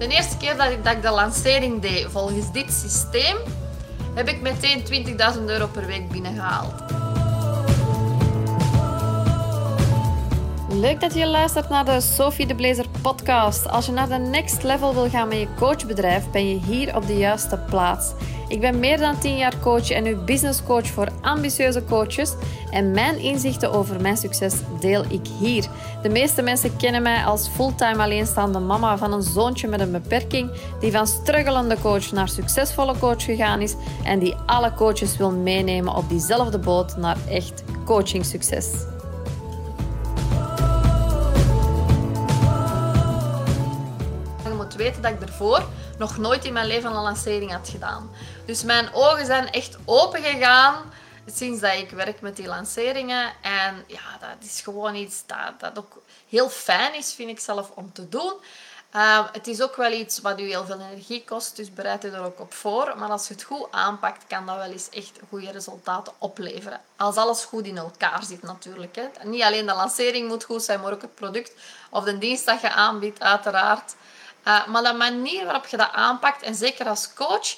De eerste keer dat ik, dat de lancering deed volgens dit systeem, heb ik meteen 20.000 euro per week binnengehaald. Leuk dat je luistert naar de Sophie de Blazer podcast. Als je naar de next level wil gaan met je coachbedrijf, ben je hier op de juiste plaats. Ik ben meer dan 10 jaar coach en uw business coach voor ambitieuze coaches. En mijn inzichten over mijn succes deel ik hier. De meeste mensen kennen mij als fulltime alleenstaande mama van een zoontje met een beperking, die van struggelende coach naar succesvolle coach gegaan is en die alle coaches wil meenemen op diezelfde boot naar echt coaching succes. Je moet weten dat ik ervoor nog nooit in mijn leven een lancering had gedaan. Dus mijn ogen zijn echt open gegaan sinds dat ik werk met die lanceringen. En ja, dat is gewoon iets dat, dat ook heel fijn is, vind ik zelf, om te doen. Uh, het is ook wel iets wat u heel veel energie kost, dus bereid u er ook op voor. Maar als je het goed aanpakt, kan dat wel eens echt goede resultaten opleveren. Als alles goed in elkaar zit natuurlijk. Hè. Niet alleen de lancering moet goed zijn, maar ook het product of de dienst dat je aanbiedt, uiteraard. Uh, maar de manier waarop je dat aanpakt, en zeker als coach,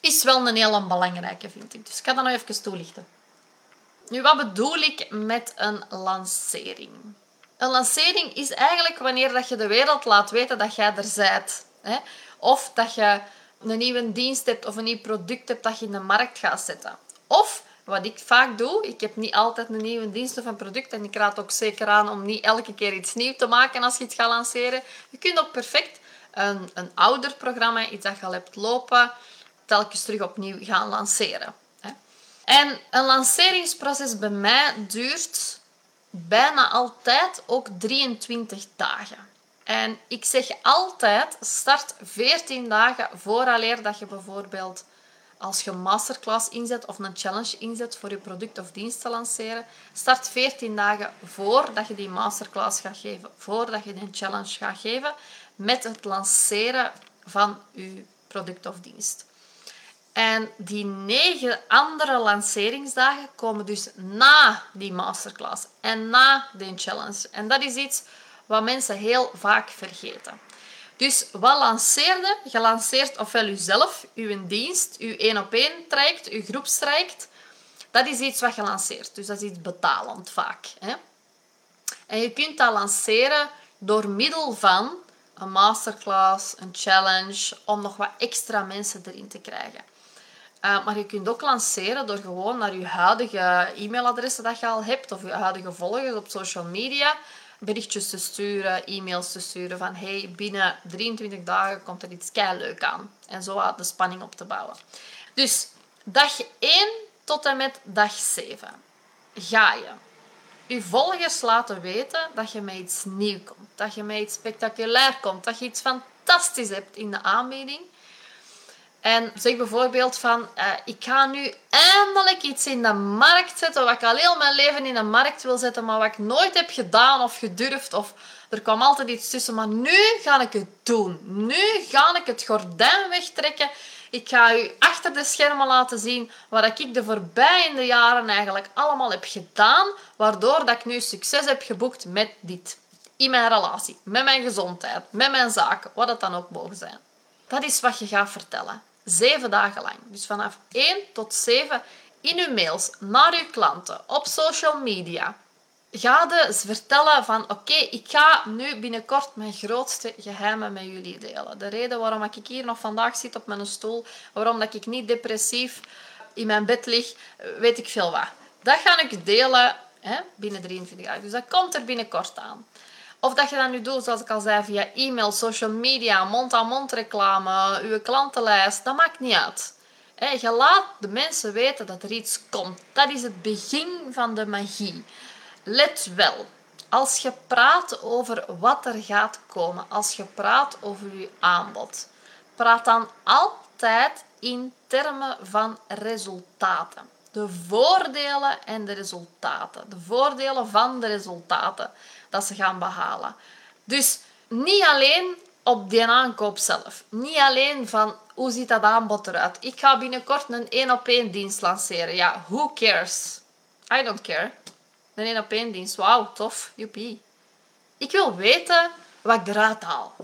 is wel een hele belangrijke, vind ik. Dus ik ga dat nog even toelichten. Nu, wat bedoel ik met een lancering? Een lancering is eigenlijk wanneer dat je de wereld laat weten dat jij er bent. Hè? Of dat je een nieuwe dienst hebt of een nieuw product hebt dat je in de markt gaat zetten. Of, wat ik vaak doe, ik heb niet altijd een nieuwe dienst of een product en ik raad ook zeker aan om niet elke keer iets nieuws te maken als je het gaat lanceren. Je kunt ook perfect een, een ouder programma, iets dat je al hebt lopen, telkens terug opnieuw gaan lanceren. En een lanceringsproces bij mij duurt bijna altijd ook 23 dagen. En ik zeg altijd, start 14 dagen vooraleer dat je bijvoorbeeld als je een masterclass inzet of een challenge inzet voor je product of dienst te lanceren, start 14 dagen voordat je die masterclass gaat geven, voordat je die challenge gaat geven, met het lanceren van je product of dienst. En die negen andere lanceringsdagen komen dus na die masterclass en na die challenge. En dat is iets wat mensen heel vaak vergeten. Dus wat lanceerde? Je lanceert ofwel jezelf, je dienst, je één op één traject, je groepstraject. Dat is iets wat je lanceert. Dus dat is iets betalend vaak. Hè? En je kunt dat lanceren door middel van een masterclass, een challenge, om nog wat extra mensen erin te krijgen. Uh, maar je kunt ook lanceren door gewoon naar je huidige e-mailadressen dat je al hebt of je huidige volgers op social media berichtjes te sturen, e-mails te sturen van hey, binnen 23 dagen komt er iets leuk aan. En zo de spanning op te bouwen. Dus dag 1 tot en met dag 7 ga je je volgers laten weten dat je met iets nieuw komt, dat je met iets spectaculair komt, dat je iets fantastisch hebt in de aanbieding en zeg bijvoorbeeld van, uh, ik ga nu eindelijk iets in de markt zetten wat ik al heel mijn leven in de markt wil zetten, maar wat ik nooit heb gedaan of gedurfd. Of er kwam altijd iets tussen, maar nu ga ik het doen. Nu ga ik het gordijn wegtrekken. Ik ga u achter de schermen laten zien wat ik de voorbije jaren eigenlijk allemaal heb gedaan, waardoor dat ik nu succes heb geboekt met dit. In mijn relatie, met mijn gezondheid, met mijn zaken, wat het dan ook mogen zijn. Dat is wat je gaat vertellen. Zeven dagen lang. Dus vanaf 1 tot 7 in uw mails naar uw klanten, op social media. Ga ze vertellen van oké, ik ga nu binnenkort mijn grootste geheimen met jullie delen. De reden waarom ik hier nog vandaag zit op mijn stoel, waarom dat ik niet depressief in mijn bed lig, weet ik veel wat. Dat ga ik delen hè, binnen 23 dagen. Dus dat komt er binnenkort aan. Of dat je dat nu doet, zoals ik al zei, via e-mail, social media, mond-aan-mond reclame, uw klantenlijst, dat maakt niet uit. Je laat de mensen weten dat er iets komt. Dat is het begin van de magie. Let wel, als je praat over wat er gaat komen, als je praat over je aanbod, praat dan altijd in termen van resultaten. De voordelen en de resultaten. De voordelen van de resultaten dat ze gaan behalen. Dus niet alleen op die aankoop zelf. Niet alleen van hoe ziet dat aanbod eruit. Ik ga binnenkort een één op één dienst lanceren. Ja, who cares? I don't care. Een één op één dienst. Wauw, tof. Joepie. Ik wil weten wat ik eruit haal.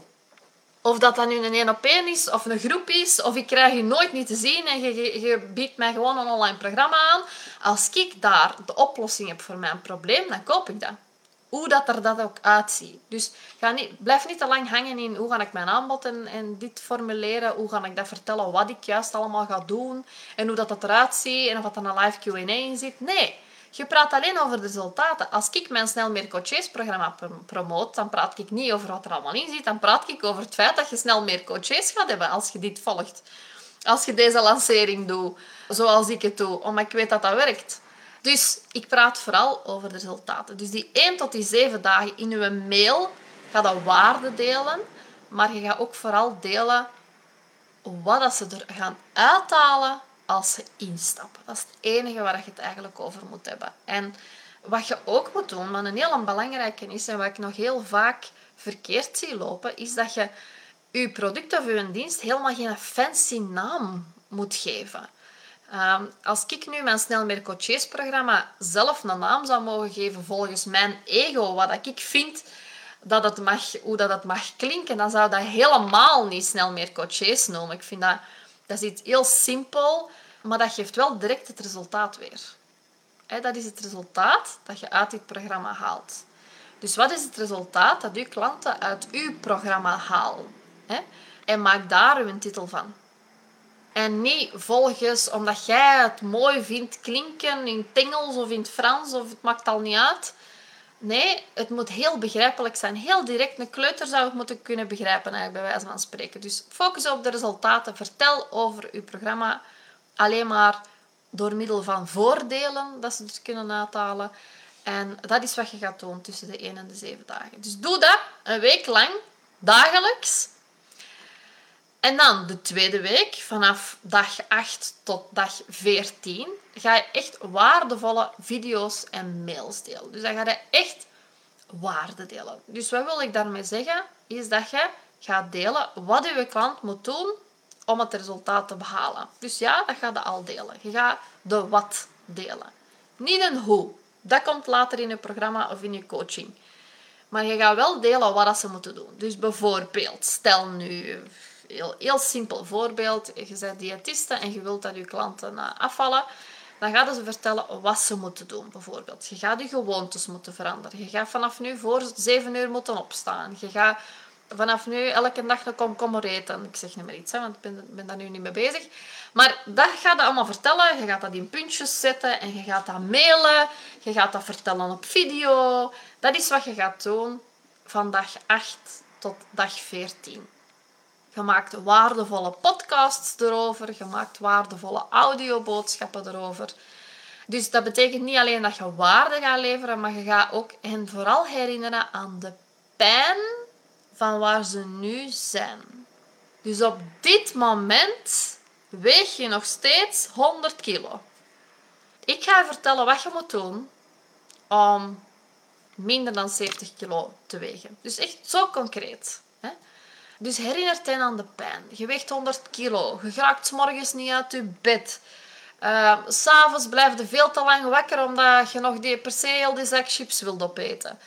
Of dat dat nu een één op één is of een groep is, of ik krijg je nooit niet te zien en je, biedt mij gewoon een online programma aan. Als ik daar de oplossing heb voor mijn probleem, dan koop ik dat. Hoe dat er dat ook uitziet. Dus ga niet, blijf niet te lang hangen in hoe ga ik mijn aanbod en, en dit formuleren, hoe ga ik dat vertellen, wat ik juist allemaal ga doen en hoe dat, dat eruit ziet en of dat er een live Q&A in zit. Nee, je praat alleen over de resultaten. Als ik mijn Snel Meer Coaches programma promoot, dan praat ik niet over wat er allemaal in zit. Dan praat ik over het feit dat je snel meer coaches gaat hebben als je dit volgt. Als je deze lancering doet, zoals ik het doe, omdat ik weet dat dat werkt. Dus ik praat vooral over de resultaten. Dus die 1 tot die 7 dagen in je mail ga dat waarde delen, maar je gaat ook vooral delen wat ze er gaan uithalen als ze instappen. Dat is het enige waar je het eigenlijk over moet hebben. En wat je ook moet doen, wat een heel belangrijke is en wat ik nog heel vaak verkeerd zie lopen, is dat je je product of je dienst helemaal geen fancy naam moet geven. Ehm, als ik nu mijn Snel Meer Coaches programma zelf een naam zou mogen geven volgens mijn ego, wat ik vind dat het mag, hoe dat het mag klinken, dan zou dat helemaal niet Snel Meer Coaches noemen. Ik vind dat, dat is iets heel simpel, maar dat geeft wel direct het resultaat weer. dat is het resultaat dat je uit dit programma haalt. Dus wat is het resultaat dat uw klanten uit uw programma halen? En maak daar uw titel van. En niet volgens omdat jij het mooi vindt klinken in het Engels of in het Frans of het maakt al niet uit. Nee, het moet heel begrijpelijk zijn. Heel direct. Een kleuter zou het moeten kunnen begrijpen, eigenlijk, bij wijze van spreken. Dus focus op de resultaten. Vertel over uw programma alleen maar door middel van voordelen dat ze het kunnen uithalen. En dat is wat je gaat doen tussen de 1 en de 7 dagen. Dus doe dat een week lang, dagelijks. En dan de tweede week, vanaf dag 8 tot dag 14, ga je echt waardevolle video's en mails delen. Dus dan ga je echt waarde delen. Dus wat wil ik daarmee zeggen? Is dat je gaat delen wat je klant moet doen om het resultaat te behalen. Dus ja, dat ga je al delen. Je gaat de wat delen. Niet een hoe. Dat komt later in je programma of in je coaching. Maar je gaat wel delen wat ze moeten doen. Dus bijvoorbeeld, stel nu heel, heel simpel voorbeeld. Je bent diëtiste en je wilt dat je klanten eh, afvallen. Dan gaan ze vertellen wat ze moeten doen, bijvoorbeeld. Je gaat je gewoontes moeten veranderen. Je gaat vanaf nu voor 7 uur moeten opstaan. Je gaat vanaf nu elke dag een komkommer eten. Ik zeg niet meer iets, hè, want ik ben, daar nu niet mee bezig. Maar dat gaat je allemaal vertellen. Je gaat dat in puntjes zetten en je gaat dat mailen. Je gaat dat vertellen op video. Dat is wat je gaat doen van dag 8 tot dag 14. Je maakt waardevolle podcasts erover. Je maakt waardevolle audioboodschappen erover. Dus dat betekent niet alleen dat je waarde gaat leveren, maar je gaat ook hen vooral herinneren aan de pijn van waar ze nu zijn. Dus op dit moment weeg je nog steeds 100 kilo. Ik ga je vertellen wat je moet doen om minder dan 70 kilo te wegen. Dus echt zo concreet. Dus herinnert hen aan de pijn. Je weegt 100 kilo. Je raakt morgens niet uit je bed. Uh, S'avonds blijf je veel te lang wakker omdat je nog die, per se heel die zak chips wilt opeten.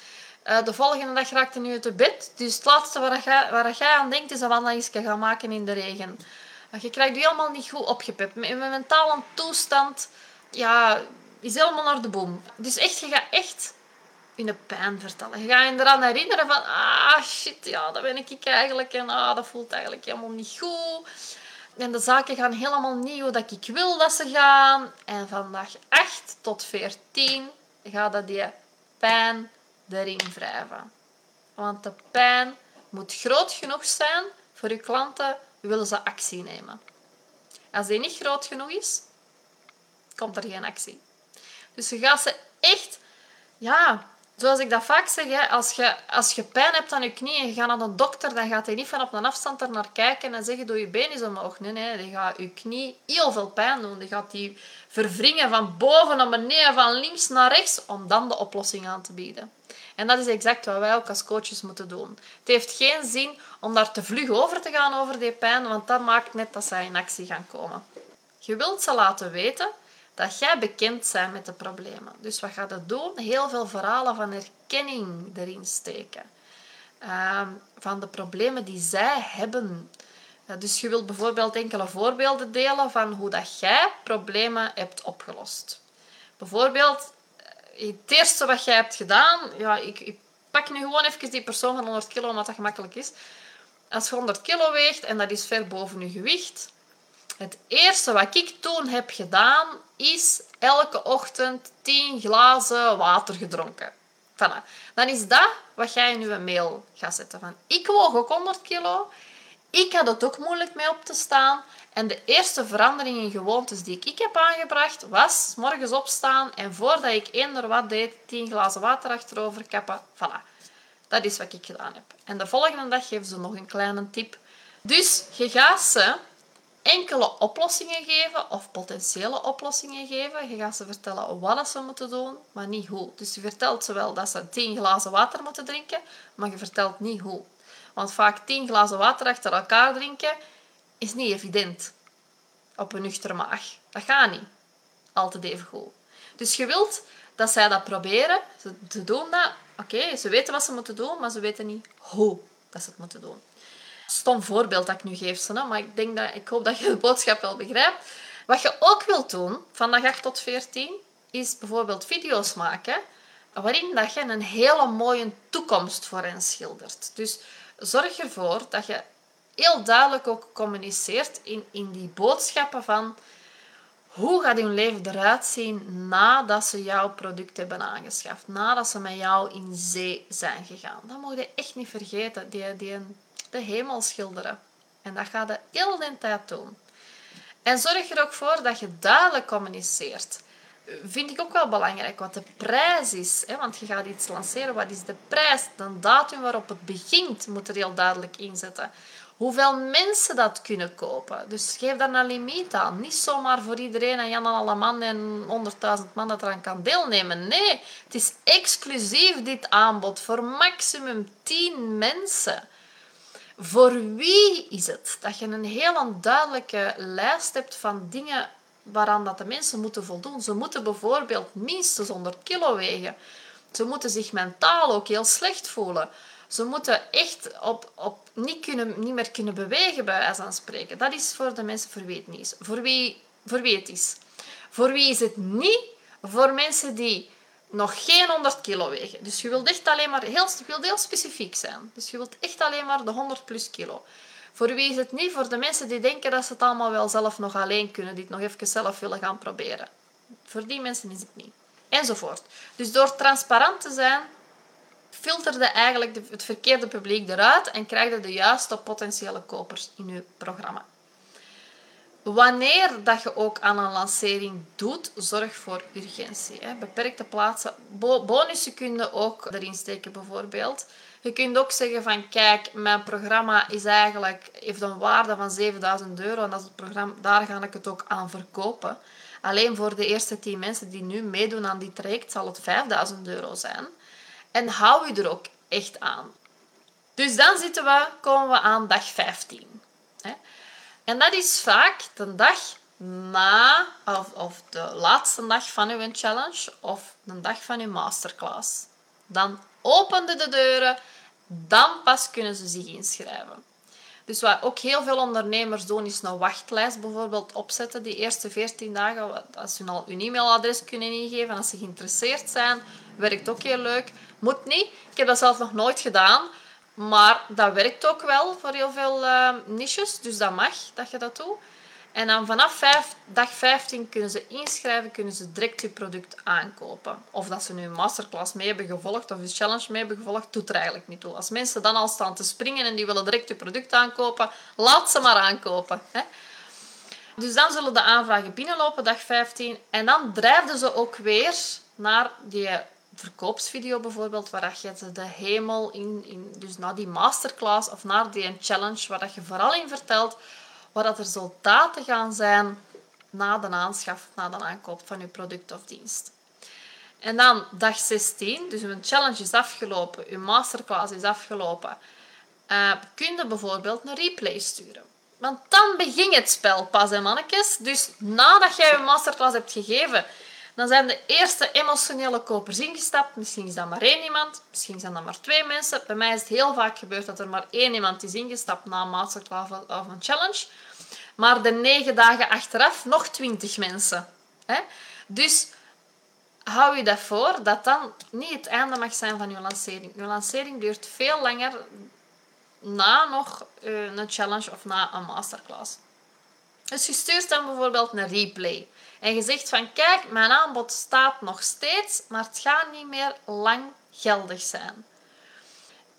Uh, de volgende dag raakt je nu uit je bed. Dus het laatste waar, je, waar jij aan denkt is een wandelingsje gaan maken in de regen. Je krijgt je helemaal niet goed opgepept. Mijn mentale toestand ja, is helemaal naar de boom. Dus echt, je gaat echt de pijn vertellen. Je gaat je eraan herinneren van, ah shit, ja, dat ben ik eigenlijk. En ah, dat voelt eigenlijk helemaal niet goed. En de zaken gaan helemaal niet hoe dat ik wil dat ze gaan. En van dag 8 tot 14 gaat dat die pijn erin wrijven. Want de pijn moet groot genoeg zijn voor je klanten, willen ze actie nemen. Als die niet groot genoeg is, komt er geen actie. Dus je gaat ze echt ja, Zoals ik dat vaak zeg, als, je, als je pijn hebt aan je knie en je gaat naar de dokter, dan gaat hij niet van op een afstand er naar kijken en zeggen, doe je been is omhoog. Nee, nee, die gaat je knie heel veel pijn doen. Die gaat die verwringen van boven naar beneden, van links naar rechts, om dan de oplossing aan te bieden. En dat is exact wat wij ook als coaches moeten doen. Het heeft geen zin om daar te vlug over te gaan over die pijn, want dat maakt net dat zij in actie gaan komen. Je wilt ze laten weten dat jij bekend bent met de problemen. Dus wat gaat het doen? Heel veel verhalen van herkenning erin steken. ehm, van de problemen die zij hebben. dus je wilt bijvoorbeeld enkele voorbeelden delen van hoe dat jij problemen hebt opgelost. Bijvoorbeeld, eh, het eerste wat jij hebt gedaan, ja, ik, ik pak nu gewoon even die persoon van 100 kilo, omdat dat gemakkelijk is. Als je 100 kilo weegt en dat is ver boven je gewicht, het eerste wat ik toen heb gedaan, is elke ochtend 10 glazen water gedronken. Voilà. Dan is dat wat jij in je mail gaat zetten. Van, ik woog ook 100 kilo. Ik had het ook moeilijk mee op te staan. En de eerste verandering in gewoontes die ik heb aangebracht, was morgens opstaan en voordat ik eender wat deed, 10 glazen water achterover kappen. Voilà. Dat is wat ik gedaan heb. En de volgende dag geven ze nog een kleine tip. Dus je gaat ze enkele oplossingen geven of potentiële oplossingen geven. Je gaat ze vertellen wat ze moeten doen, maar niet hoe. Dus je vertelt ze wel dat ze 10 glazen water moeten drinken, maar je vertelt niet hoe. Want vaak 10 glazen water achter elkaar drinken is niet evident op een nuchtere maag. Dat gaat niet. Altijd even goed. Dus je wilt dat zij dat proberen. Ze doen dat. Oké, ze weten wat ze moeten doen, maar ze weten niet hoe dat ze het moeten doen stom voorbeeld dat ik nu geef, ze, maar ik, denk dat, ik hoop dat je de boodschap wel begrijpt. Wat je ook wilt doen, van dag 8 tot 14, is bijvoorbeeld video's maken waarin dat je een hele mooie toekomst voor hen schildert. Dus zorg ervoor dat je heel duidelijk ook communiceert in, in die boodschappen van hoe gaat hun leven eruit zien nadat ze jouw product hebben aangeschaft, nadat ze met jou in zee zijn gegaan. Dat moet je echt niet vergeten, die, die de hemel schilderen. En dat gaat de heel de tijd doen. En zorg er ook voor dat je duidelijk communiceert. Vind ik ook wel belangrijk wat de prijs is. Hè? Want je gaat iets lanceren. Wat is de prijs? De datum waarop het begint moet er heel duidelijk inzetten. Hoeveel mensen dat kunnen kopen. Dus geef daar een limiet aan. Niet zomaar voor iedereen en Jan en alle man en 100.000 man dat eraan kan deelnemen. Nee, het is exclusief dit aanbod voor maximum 10 mensen. Voor wie is het? Dat je een heel duidelijke lijst hebt van dingen waaraan dat de mensen moeten voldoen. Ze moeten bijvoorbeeld minstens 100 kilo wegen. Ze moeten zich mentaal ook heel slecht voelen. Ze moeten echt op, op niet, kunnen, niet meer kunnen bewegen, bij wijze van spreken. Dat is voor de mensen voor wie het niet. Voor wie, voor wie het is. Voor wie is het niet? Voor mensen die nog geen 100 kilo wegen. Dus je wilt echt alleen maar heel, specifiek zijn. Dus je wilt echt alleen maar de 100 plus kilo. Voor wie is het niet? Voor de mensen die denken dat ze het allemaal wel zelf nog alleen kunnen, die het nog even zelf willen gaan proberen. Voor die mensen is het niet. Enzovoort. Dus door transparant te zijn, filterde eigenlijk het verkeerde publiek eruit en krijg je de juiste potentiële kopers in je programma. Wanneer dat je ook aan een lancering doet, zorg voor urgentie. Hè. Beperkte plaatsen. bonussen kun je ook erin steken, bijvoorbeeld. Je kunt ook zeggen van, kijk, mijn programma is eigenlijk, heeft een waarde van 7000 euro en dat het programma, daar ga ik het ook aan verkopen. Alleen voor de eerste 10 mensen die nu meedoen aan die traject zal het 5000 euro zijn. En hou je er ook echt aan. Dus dan zitten we, komen we aan dag 15. En dat is vaak de dag na, of, de laatste dag van uw challenge, of de dag van uw masterclass. Dan openen de deuren, dan pas kunnen ze zich inschrijven. Dus wat ook heel veel ondernemers doen, is een wachtlijst bijvoorbeeld opzetten. Die eerste 14 dagen, als ze al hun e-mailadres kunnen ingeven, als ze geïnteresseerd zijn, werkt ook heel leuk. Moet niet. Ik heb dat zelf nog nooit gedaan. Maar dat werkt ook wel voor heel veel uh, niches, dus dat mag dat je dat doet. En dan vanaf dag 15 kunnen ze inschrijven, kunnen ze direct je product aankopen. Of dat ze nu een masterclass mee hebben gevolgd of een challenge mee hebben gevolgd, doet er eigenlijk niet toe. Als mensen dan al staan te springen en die willen direct je product aankopen, laat ze maar aankopen. Hè. Dus dan zullen de aanvragen binnenlopen, dag 15. En dan drijven ze ook weer naar die verkoopsvideo bijvoorbeeld, waar je de hemel in, in, dus naar die masterclass of naar die challenge, waar dat je vooral in vertelt wat dat resultaten gaan zijn na de aanschaf, na de aankoop van je product of dienst. En dan dag 16, dus een challenge is afgelopen, je masterclass is afgelopen, uh, kun je bijvoorbeeld een replay sturen. Want dan begint het spel pas, hè mannetjes. Dus nadat jij je masterclass hebt gegeven, Dan zijn de eerste emotionele kopers ingestapt. Misschien is dat maar één iemand, misschien zijn dat maar twee mensen. Bij mij is het heel vaak gebeurd dat er maar één iemand is ingestapt na een masterclass of een challenge. Maar de negen dagen achteraf nog twintig mensen. Dus hou je dat voor dat dan niet het einde mag zijn van je lancering. Je lancering duurt veel langer na nog eh, een challenge of na een masterclass. Dus je stuurt dan bijvoorbeeld een replay. En je zegt van kijk, mijn aanbod staat nog steeds, maar het gaat niet meer lang geldig zijn.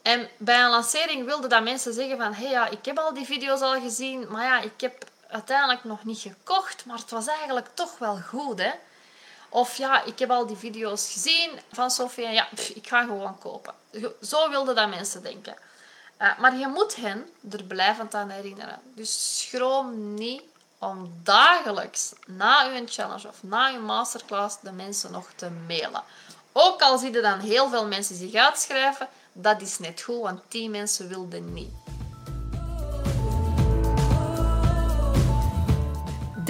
En bij een lancering wilde dat mensen zeggen van hé hey, ja, ik heb al die video's al gezien, maar ja, ik heb uiteindelijk nog niet gekocht, maar het was eigenlijk toch wel goed hè. Of ja, ik heb al die video's gezien van Sofie en ja, ik ga gewoon kopen. Zo wilden dat mensen denken. Uh, maar je moet hen er blijvend aan herinneren. Dus schroom niet om dagelijks na uw challenge of na uw masterclass de mensen nog te mailen. Ook al zie je dan heel veel mensen zich uitschrijven, dat is net goed, want die mensen wilden niet.